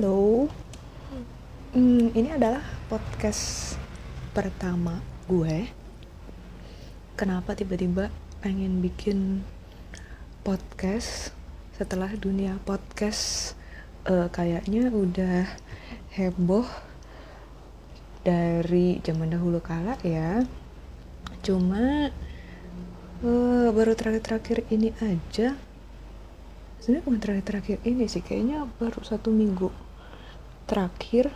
Halo, hmm, ini adalah podcast pertama gue. Kenapa tiba-tiba pengen bikin podcast setelah dunia podcast uh, kayaknya udah heboh dari zaman dahulu kala ya. Cuma uh, baru terakhir-terakhir ini aja sebenarnya bukan terakhir-terakhir ini sih kayaknya baru satu minggu terakhir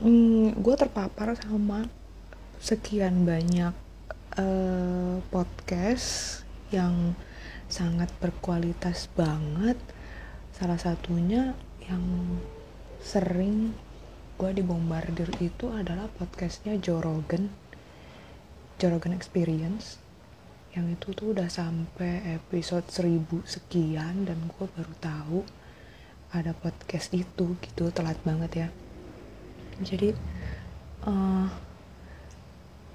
hmm, gue terpapar sama sekian banyak uh, podcast yang sangat berkualitas banget. Salah satunya yang sering gue dibombardir itu adalah podcastnya Joe Rogan. Experience. Yang itu tuh udah sampai episode 1000 sekian dan gue baru tahu ada podcast itu gitu telat banget ya. Jadi uh,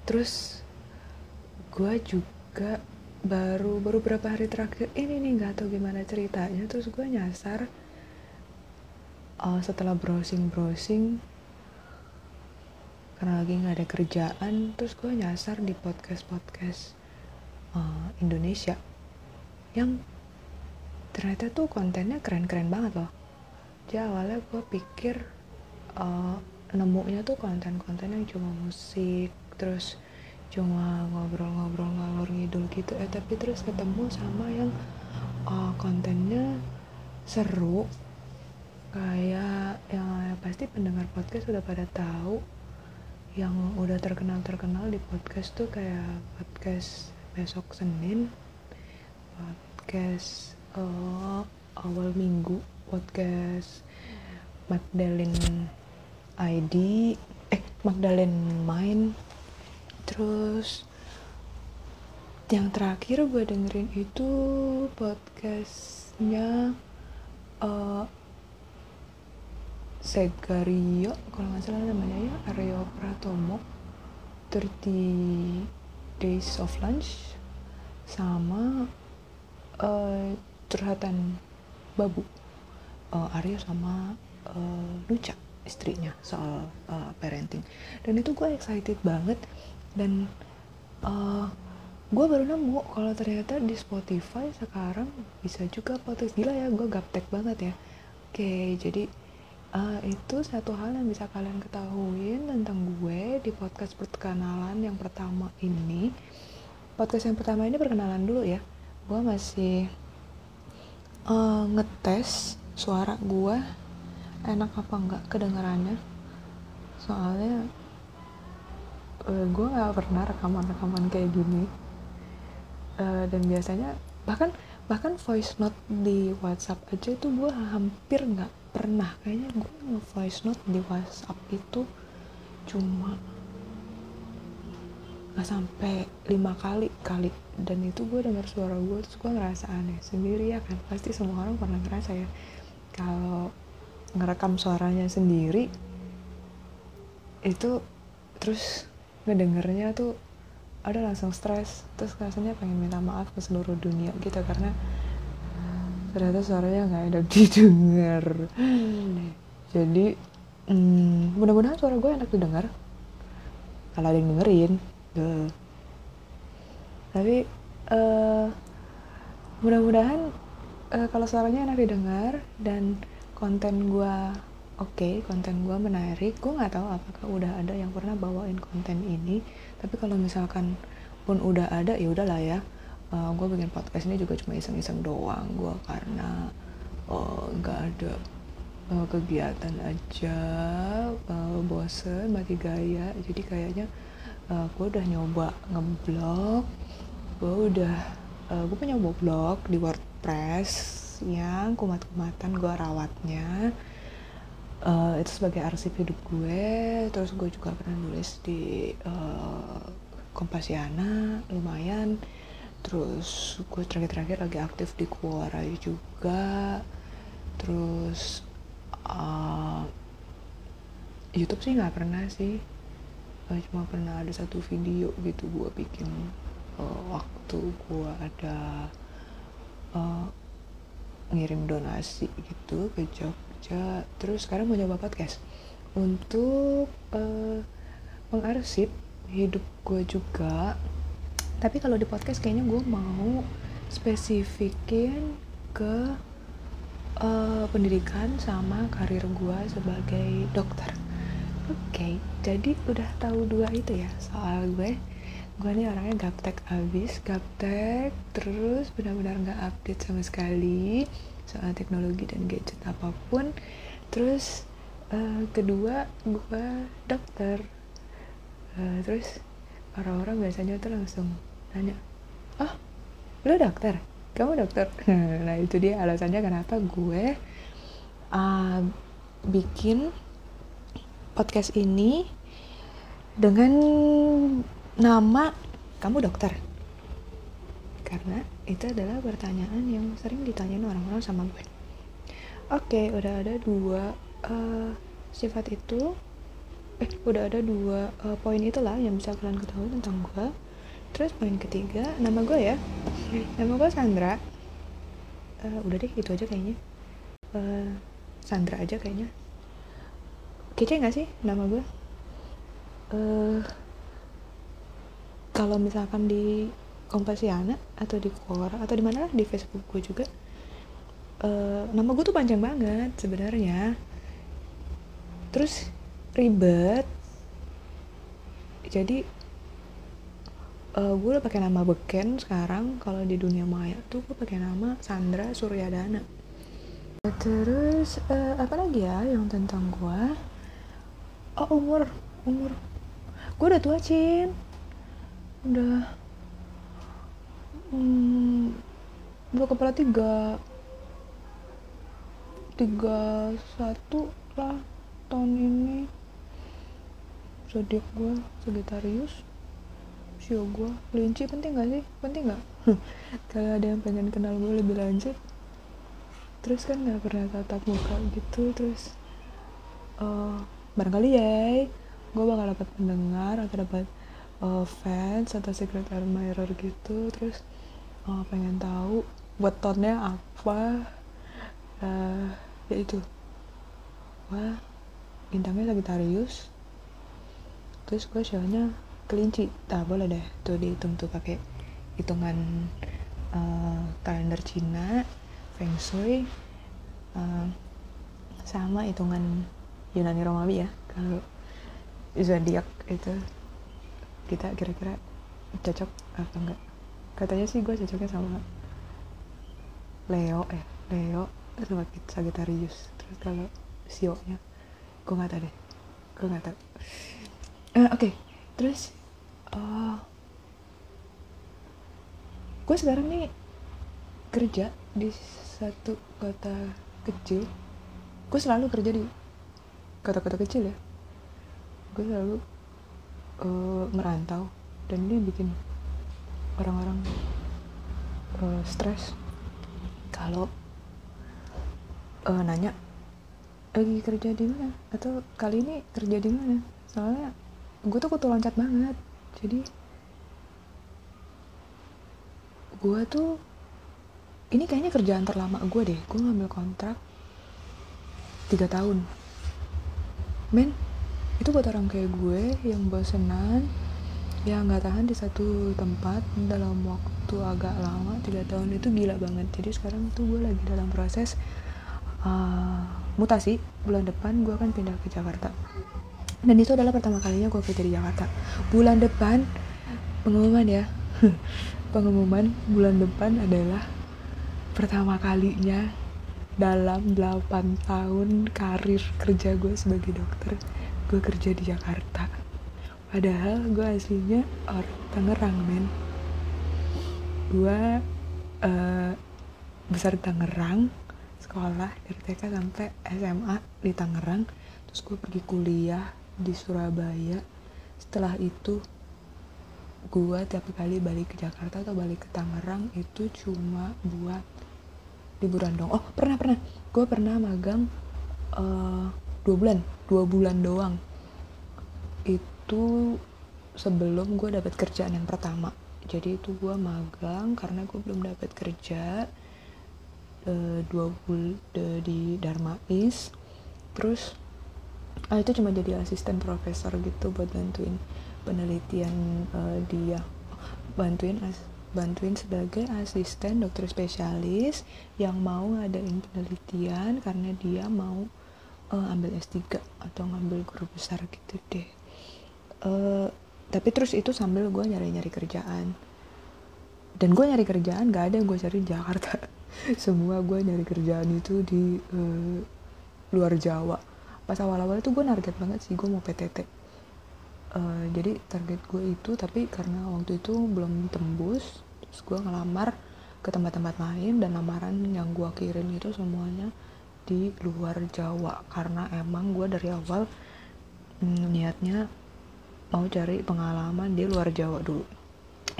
terus gue juga baru baru berapa hari terakhir ini nih nggak tahu gimana ceritanya terus gue nyasar uh, setelah browsing browsing karena lagi nggak ada kerjaan terus gue nyasar di podcast podcast uh, Indonesia yang ternyata tuh kontennya keren-keren banget loh jadi awalnya gue pikir uh, nemunya tuh konten-konten yang cuma musik terus cuma ngobrol-ngobrol ngalor ngidul gitu. Eh tapi terus ketemu sama yang uh, kontennya seru. Kayak yang pasti pendengar podcast udah pada tahu yang udah terkenal terkenal di podcast tuh kayak podcast besok Senin podcast uh, awal minggu podcast Magdalene ID eh Magdalene Main terus yang terakhir gue dengerin itu podcastnya uh, Segario kalau nggak salah namanya ya Aryo Pratomo. 30 Days of Lunch sama uh, curhatan babu uh, Arya sama uh, Luca istrinya soal uh, parenting. Dan itu gue excited banget. Dan uh, gue baru nemu kalau ternyata di Spotify sekarang bisa juga podcast. Gila ya gue gaptek banget ya. Oke jadi uh, itu satu hal yang bisa kalian ketahuin tentang gue di podcast perkenalan yang pertama ini. Podcast yang pertama ini perkenalan dulu ya. Gue masih uh, ngetes suara gue enak apa enggak kedengarannya? Soalnya uh, gue gak pernah rekaman-rekaman kayak gini. Uh, dan biasanya bahkan bahkan voice note di WhatsApp aja itu gue hampir nggak pernah. Kayaknya gue nge-voice note di WhatsApp itu cuma nggak sampai lima kali kali. Dan itu gue dengar suara gue terus gue ngerasa aneh sendiri ya kan? Pasti semua orang pernah ngerasa ya kalau ngerekam suaranya sendiri itu terus ngedengernya tuh ada langsung stres. Terus rasanya pengen minta maaf ke seluruh dunia gitu karena ternyata suaranya nggak ada didengar. Jadi hmm, mudah-mudahan suara gue enak didengar. Kalau ada yang dengerin Duh. tapi uh, mudah-mudahan uh, kalau suaranya enak didengar dan konten gue oke okay, konten gue menarik gue nggak tahu apakah udah ada yang pernah bawain konten ini. Tapi kalau misalkan pun udah ada ya udahlah ya. Uh, eh, gue bikin podcast ini juga cuma iseng-iseng doang. Gue karena eh, nggak uh, ada uh, kegiatan aja uh, bosen mati gaya. Jadi kayaknya uh, gue udah nyoba ngeblog gue udah uh, gue punya blog di WordPress yang kumat-kumatan gue rawatnya uh, itu sebagai arsip hidup gue. Terus gue juga pernah nulis di uh, Kompasiana lumayan. Terus gue terakhir-terakhir lagi aktif di Kuara juga. Terus uh, YouTube sih nggak pernah sih. Uh, cuma pernah ada satu video gitu gue bikin uh, waktu gue ada uh, ngirim donasi gitu ke Jogja. Terus sekarang mau nyoba podcast. Untuk uh, mengarsip hidup gue juga. Tapi kalau di podcast kayaknya gue mau spesifikin ke uh, pendidikan sama karir gue sebagai dokter. Oke okay, jadi udah tahu dua itu ya soal gue gue nih orangnya gaptek abis gaptek terus benar-benar nggak update sama sekali soal teknologi dan gadget apa pun. Terus uh, kedua gue dokter. Uh, terus orang-orang biasanya tuh langsung tanya oh lu dokter? Kamu dokter? Nah itu dia alasannya kenapa gue uh, bikin podcast ini dengan nama kamu dokter? Karena itu adalah pertanyaan yang sering ditanyain orang-orang sama gue. Oke udah ada dua uh, sifat itu eh udah ada dua uh, poin itulah yang bisa kalian ketahui tentang gue. Terus poin ketiga nama gue ya. Nama gue Sandra. Uh, udah deh itu aja kayaknya. Uh, Sandra aja kayaknya. Kece gak sih nama gue? Uh, kalau misalkan di Kompasiana atau di Quora atau di mana di Facebook gue juga uh, nama gue tuh panjang banget sebenarnya. Terus ribet. Jadi uh, gue udah pakai nama beken sekarang. Kalau di dunia maya tuh gue pakai nama Sandra Suryadana. Terus uh, apa lagi ya yang tentang gue oh umur umur. Gue udah tua cin udah. Hmm, dua kepala tiga. Tiga satu lah tahun ini. Zodiak gue Sagittarius. Sio gue kelinci penting gak sih? Penting gak kalau ada yang pengen kenal gue lebih lanjut. Terus kan nggak pernah tatap muka gitu terus uh, barangkali ya gue bakal dapat pendengar atau dapat uh, fans atau secret admirer gitu terus uh, pengen tahu wetonnya apa. Uh, ya itu. Wah bintangnya Sagittarius. Terus gue shownya kelinci. Tak boleh deh tuh dihitung tuh pakai hitungan uh, kalender Cina Feng Shui uh, sama hitungan Yunani Romawi ya kalau zodiak itu kita kira-kira cocok apa enggak. Katanya sih gue cocoknya sama Leo eh Leo sama Sagittarius terus kalau Sio nya gue nggak tahu deh. Gue nggak tahu. Uh, oke. Okay. terus uh, gue sekarang nih kerja di satu kota kecil. Gue selalu kerja di kota-kota kecil ya. Gue selalu uh, merantau. Dan ini bikin orang-orang uh, stres. Kalau uh, nanya lagi kerja di mana? Atau kali ini kerja di mana? Soalnya gue tuh kutu loncat banget. Jadi gue tuh ini kayaknya kerjaan terlama gue deh. Gue ngambil kontrak tiga tahun. Men itu buat orang kayak gue yang bosenan ya nggak tahan di satu tempat dalam waktu agak lama tiga tahun itu gila banget. Jadi sekarang tuh gue lagi dalam proses uh, mutasi. Bulan depan gue akan pindah ke Jakarta. Dan itu adalah pertama kalinya gue kerja di Jakarta. Bulan depan pengumuman ya. Pengumuman bulan depan adalah pertama kalinya dalam 8 tahun karir kerja gue sebagai dokter gue kerja di Jakarta. Padahal gue aslinya orang Tangerang men. Gue uh, besar Tangerang sekolah dari TK sampai SMA di Tangerang. Terus gue pergi kuliah di Surabaya. Setelah itu gue tiap kali balik ke Jakarta atau balik ke Tangerang itu cuma buat liburan dong. Oh pernah pernah. Gue pernah magang uh, dua bulan. Dua bulan doang. Itu sebelum gue dapat kerjaan yang pertama. Jadi itu gue magang karena gue belum dapat kerja uh, dua bulan di Dharma East. Terus ah itu cuma jadi asisten profesor gitu buat bantuin penelitian uh, dia. Bantuin as bantuin sebagai asisten dokter spesialis yang mau ngadain penelitian karena dia mau uh, ambil S3 atau ngambil guru besar gitu deh. Uh, tapi terus itu sambil gue nyari-nyari kerjaan. Dan gue nyari kerjaan gak ada yang gue cari di Jakarta. Semua gue nyari kerjaan itu di uh, luar Jawa. Pas awal-awal itu gue target banget sih gue mau PTT uh, jadi target gue itu tapi karena waktu itu belum tembus terus gue ngelamar ke tempat-tempat lain dan lamaran yang gue kirim itu semuanya di luar Jawa. Karena emang gue dari awal mm, niatnya mau cari pengalaman di luar Jawa dulu.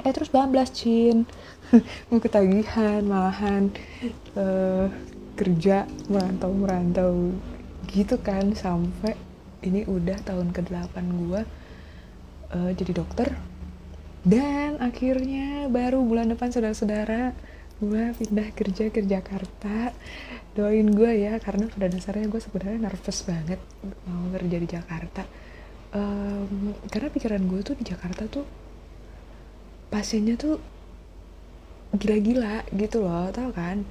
Eh terus bablas Cin. Mau ketagihan malahan uh, kerja merantau merantau gitu kan sampai ini udah tahun ke-8 gue uh, jadi dokter. Dan akhirnya baru bulan depan saudara-saudara gue pindah kerja ke Jakarta. Doain gue ya karena pada dasarnya gue sebenarnya nervous banget mau kerja di Jakarta. Um, karena pikiran gue tuh di Jakarta tuh pasiennya tuh gila-gila gitu loh tau kan?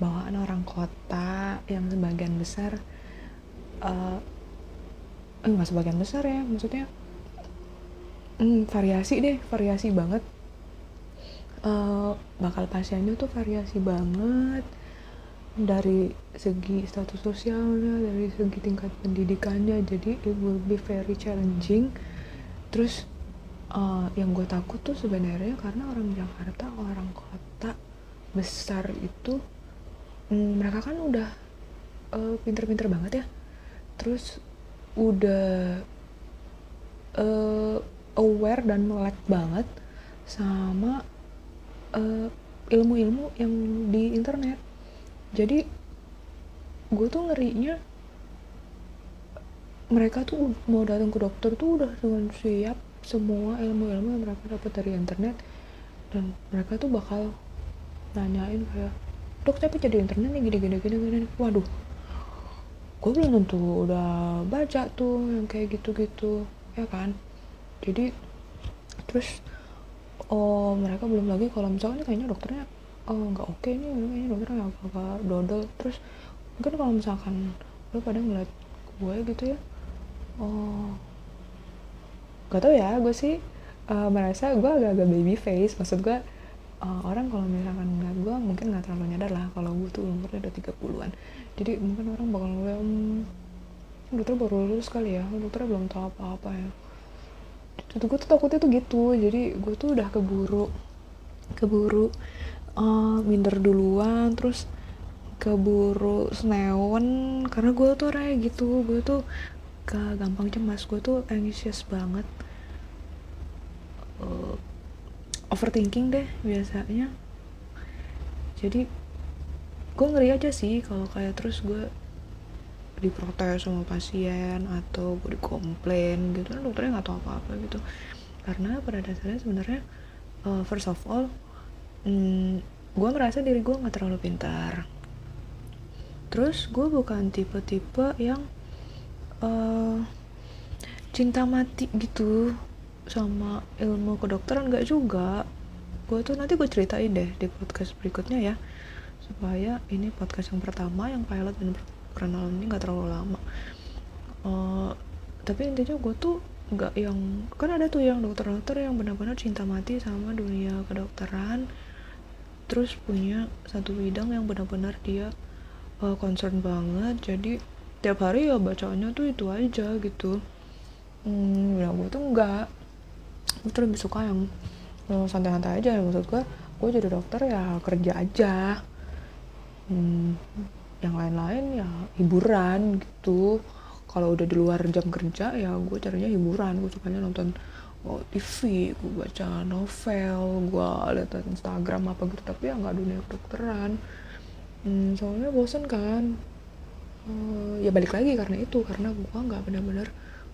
Bawaan orang kota yang sebagian besar uh, nggak sebagian besar ya maksudnya hmm, variasi deh variasi banget uh, bakal pasiennya tuh variasi banget. Dari segi status sosialnya dari segi tingkat pendidikannya jadi it will be very challenging. Terus uh, yang gue takut tuh sebenarnya karena orang Jakarta orang kota besar itu hmm, mereka kan udah uh, pinter-pinter banget ya. Terus udah uh, aware dan melek banget sama ilmu ilmu-ilmu yang di internet. Jadi gue tuh ngerinya mereka tuh mau datang ke dokter tuh udah dengan siap semua ilmu-ilmu yang mereka dapat dari internet. Dan mereka tuh bakal nanyain kayak dok tapi jadi internet nih gini gini gini gini waduh gue belum tentu udah baca tuh yang kayak gitu-gitu ya kan? Jadi terus oh mereka belum lagi kalau misalnya kayaknya dokternya oh nggak oke okay nih kayaknya dokternya agak-agak dodol. Terus mungkin kalau misalkan lo pada ngeliat gue gitu ya oh gak tau ya gue sih uh, merasa gue agak-agak baby face. Maksud gue uh, orang kalau misalkan ngeliat gue mungkin nggak terlalu nyadar lah kalau gue tuh umurnya udah 30-an jadi mungkin orang bakal ngeliat hmm, dokter baru lulus kali ya dokter belum tahu apa-apa ya itu gue tuh takutnya tuh gitu. Jadi gue tuh udah keburu keburu uh, minder duluan terus keburu senewan karena gue tuh orangnya gitu. Gue tuh gak gampang cemas. Gue tuh anxious banget. Uh, overthinking deh biasanya. Jadi gue ngeri aja sih kalau kayak terus gue diprotes sama pasien atau gue dikomplain gitu kan dokternya nggak tahu apa-apa gitu. Karena pada dasarnya sebenarnya uh, first of all hmm, gue merasa diri gue nggak terlalu pintar. Terus gue bukan tipe-tipe yang uh, cinta mati gitu sama ilmu kedokteran gak juga. Gue tuh nanti gue ceritain deh di podcast berikutnya ya supaya ini podcast yang pertama yang pilot dan perkenalan ini gak terlalu lama. Uh, tapi intinya gue tuh nggak yang kan ada tuh yang dokter-dokter yang benar-benar cinta mati sama dunia kedokteran terus punya satu bidang yang benar-benar dia uh, concern banget. Jadi tiap hari ya bacanya tuh itu aja gitu. Hmm, ya gue tuh enggak gue tuh lebih suka yang uh, santai-santai aja. Maksud gue gue jadi dokter ya kerja aja. Hmm, yang lain-lain ya hiburan gitu. Kalau udah di luar jam kerja ya gue carinya hiburan. Gue sukanya nonton oh, TV gue baca novel gue lihat Instagram apa gitu. Tapi ya nggak dunia kedokteran. Hmm, soalnya bosen kan. Uh, ya balik lagi karena itu karena gue nggak benar-benar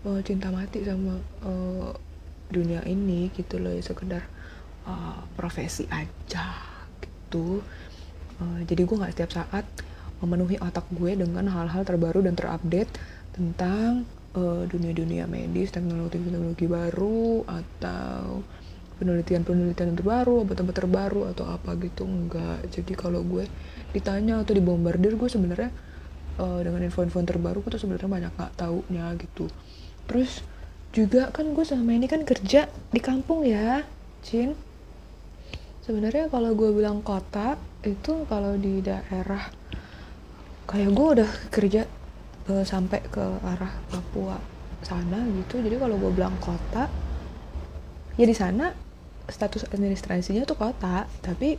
uh, cinta mati sama uh, dunia ini gitu loh. Ya sekedar uh, profesi aja gitu. Uh, jadi gue nggak setiap saat memenuhi otak gue dengan hal-hal terbaru dan terupdate tentang uh, dunia-dunia medis teknologi-teknologi baru atau penelitian-penelitian terbaru obat-obat terbaru atau apa gitu enggak. Jadi kalau gue ditanya atau dibombardir gue sebenarnya uh, dengan info-info terbaru gue tuh sebenarnya banyak nggak taunya gitu. Terus juga kan gue selama ini kan kerja di kampung ya Cin. Sebenarnya kalau gue bilang kota itu kalau di daerah kayak gue udah kerja uh, sampai ke arah Papua sana gitu. Jadi kalau gue bilang kota ya di sana status administrasinya tuh kota. Tapi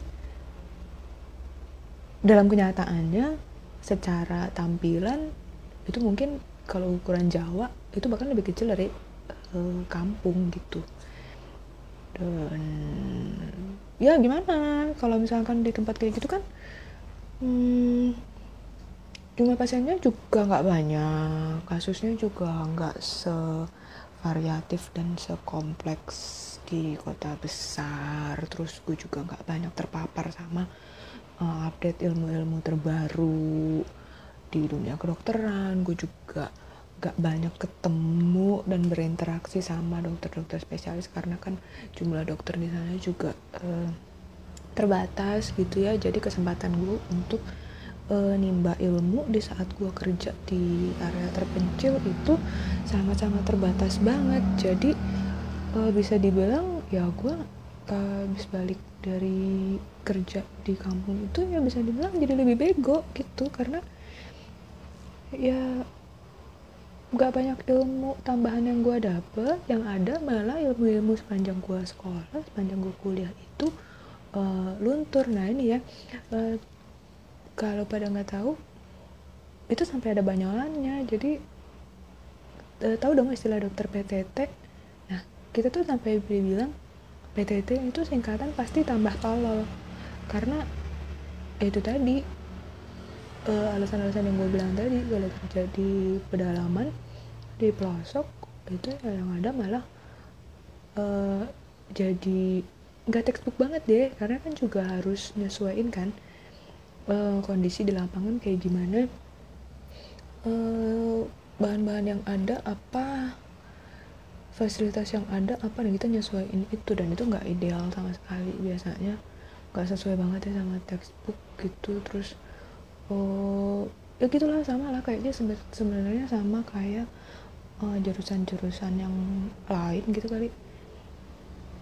dalam kenyataannya secara tampilan itu mungkin kalau ukuran Jawa itu bahkan lebih kecil dari uh, kampung gitu. Dan ya gimana? Kalau misalkan di tempat kayak gitu kan hmm, jumlah pasiennya juga nggak banyak. Kasusnya juga nggak sevariatif dan sekompleks di kota besar. Terus gue juga nggak banyak terpapar sama uh, update ilmu-ilmu terbaru di dunia kedokteran. Gue juga gak banyak ketemu dan berinteraksi sama dokter-dokter spesialis karena kan jumlah dokter di sana juga uh, terbatas gitu ya. Jadi kesempatan gue untuk uh, nimba ilmu di saat gue kerja di area terpencil itu sangat-sangat terbatas banget. Jadi uh, bisa dibilang ya gue uh, habis balik dari kerja di kampung itu ya bisa dibilang jadi lebih bego gitu. Karena ya gak banyak ilmu tambahan yang gue dapet. Yang ada malah ilmu-ilmu sepanjang gue sekolah sepanjang gue kuliah itu uh, luntur. Nah ini ya uh, kalau pada nggak tahu itu sampai ada banyolannya. Jadi uh, tahu dong istilah dokter PTT kita tuh sampai bilang PTT itu singkatan pasti tambah tolol. Karena itu tadi uh, alasan-alasan yang gue bilang tadi kalau terjadi pedalaman di pelosok itu yang ada malah uh, jadi nggak textbook banget deh. Karena kan juga harus nyesuaiin kan uh, kondisi di lapangan kayak gimana? Bahan-bahan uh, bahan -bahan yang ada apa? Fasilitas yang ada apa? Nih kita nyesuaiin itu. Dan itu nggak ideal sama sekali biasanya. Nggak sesuai banget ya sama textbook gitu. Terus oh ya gitulah sama lah kayaknya sebenarnya sama kayak uh, jurusan-jurusan yang lain gitu kali.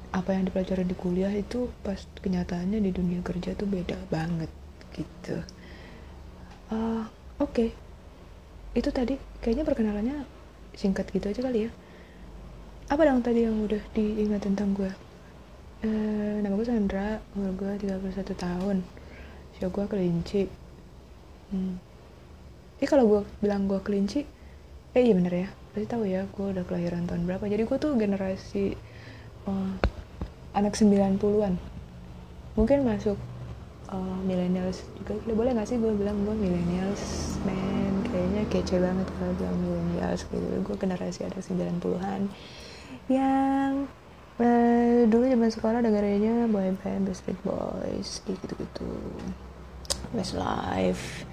Apa yang dipelajari di kuliah itu pas kenyataannya di dunia kerja tuh beda banget gitu. Uh, oke. Okay. itu tadi kayaknya perkenalannya singkat gitu aja kali ya. Apa dong tadi yang udah diingat tentang gue eh, nama gue Sandra umur gue 31 tahun. Usia gue kelinci. Hmm. eh kalau gue bilang gue kelinci eh iya bener ya. Pasti tahu ya gue udah kelahiran tahun berapa. Jadi gue tuh generasi uh, anak 90-an mungkin masuk uh, millennials juga. Boleh gak sih gue bilang gue millennials man? Kayaknya kece banget kalau bilang millennials gitu. Gue generasi ada 90-an yang uh, dulu zaman sekolah dengerinnya boy band Backstreet Boys gitu gitu Westlife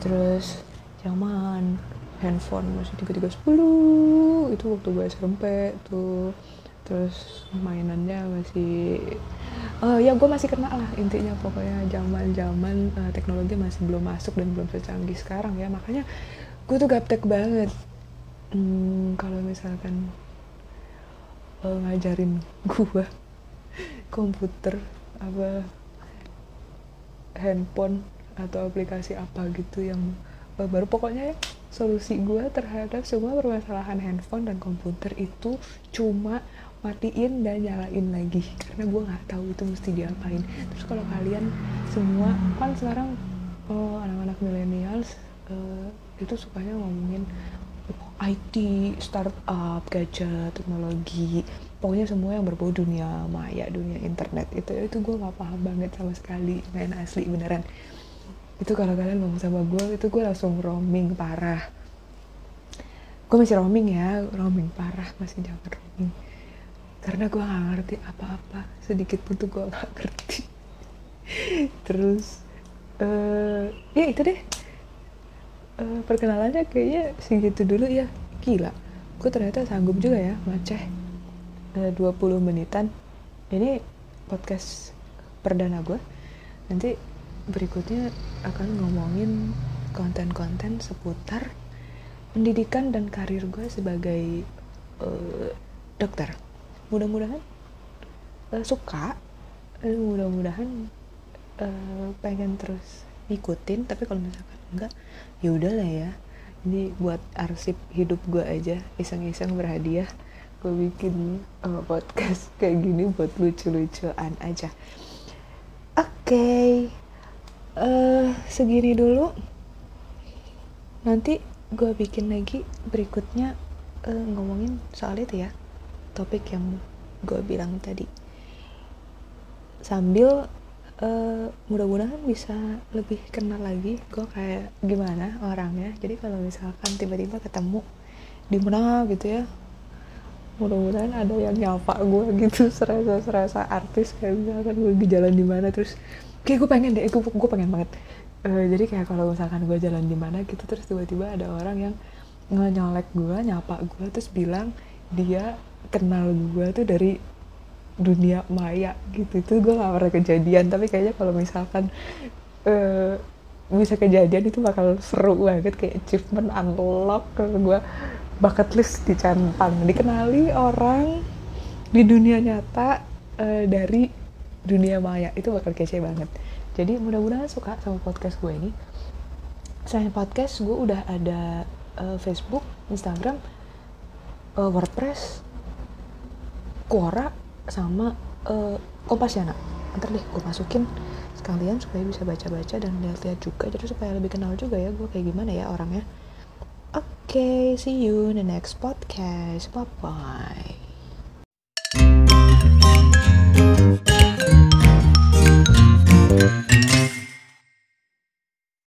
terus zaman handphone masih tiga tiga sepuluh itu waktu gue SMP tuh. Terus mainannya masih uh, ya gue masih kenal lah intinya. Pokoknya zaman zaman uh, teknologi masih belum masuk dan belum secanggih sekarang ya. Makanya gue tuh gaptek banget. Hmm, kalau misalkan uh, ngajarin gue komputer apa handphone atau aplikasi apa gitu yang uh, baru pokoknya ya solusi gue terhadap semua permasalahan handphone dan komputer itu cuma matiin dan nyalain lagi karena gue nggak tahu itu mesti diapain terus kalau kalian semua kan sekarang uh, anak-anak millennials uh, itu sukanya ngomongin IT, startup, gadget, teknologi, pokoknya semua yang berbau dunia maya, dunia internet itu itu gue nggak paham banget sama sekali, main asli beneran. Itu kalau kalian ngomong sama gue itu gue langsung roaming parah. Gue masih roaming ya, roaming parah masih jangan roaming. Karena gue nggak ngerti apa-apa, sedikit pun tuh gue nggak ngerti. Terus uh, ya itu deh. Uh, perkenalannya kayaknya segitu dulu ya. Gila gue ternyata sanggup juga ya maceh uh, 20 menitan. Ini podcast perdana gue nanti berikutnya akan ngomongin konten-konten seputar pendidikan dan karir gue sebagai uh, dokter mudah-mudahan uh, suka. Uh, mudah-mudahan uh, pengen terus ikutin tapi kalau misalkan enggak ya udahlah ya. Ini buat arsip hidup gue aja iseng-iseng berhadiah. Gue bikin uh, podcast kayak gini buat lucu-lucuan aja. Oke. Okay. uh, segini dulu. Nanti gue bikin lagi berikutnya uh, ngomongin soal itu ya topik yang gue bilang tadi. Sambil uh, mudah-mudahan bisa lebih kenal lagi gue kayak gimana orangnya. Jadi kalau misalkan tiba-tiba ketemu di mana gitu ya mudah-mudahan ada yang nyapa gue gitu serasa serasa artis kayak misalkan gue di jalan di mana terus kayak gue pengen deh gue gue pengen banget. Uh, jadi kayak kalau misalkan gue jalan di mana gitu terus tiba-tiba ada orang yang nyolek gue nyapa gue terus bilang dia kenal gue tuh dari dunia maya gitu. Itu gue gak pernah kejadian tapi kayaknya kalau misalkan uh, bisa kejadian itu bakal seru banget kayak achievement unlock kalau gue bucket list dicentang dikenali orang di dunia nyata uh, dari dunia maya. Itu bakal kece banget. Jadi mudah-mudahan suka sama podcast gue ini. Selain podcast gue udah ada uh, Facebook Instagram uh, WordPress Quora sama uh, nak? Ntar deh gue masukin sekalian supaya bisa baca-baca dan lihat-lihat juga. Jadi supaya lebih kenal juga ya gue kayak gimana ya orangnya. Oke okay, see you in the next podcast. Bye bye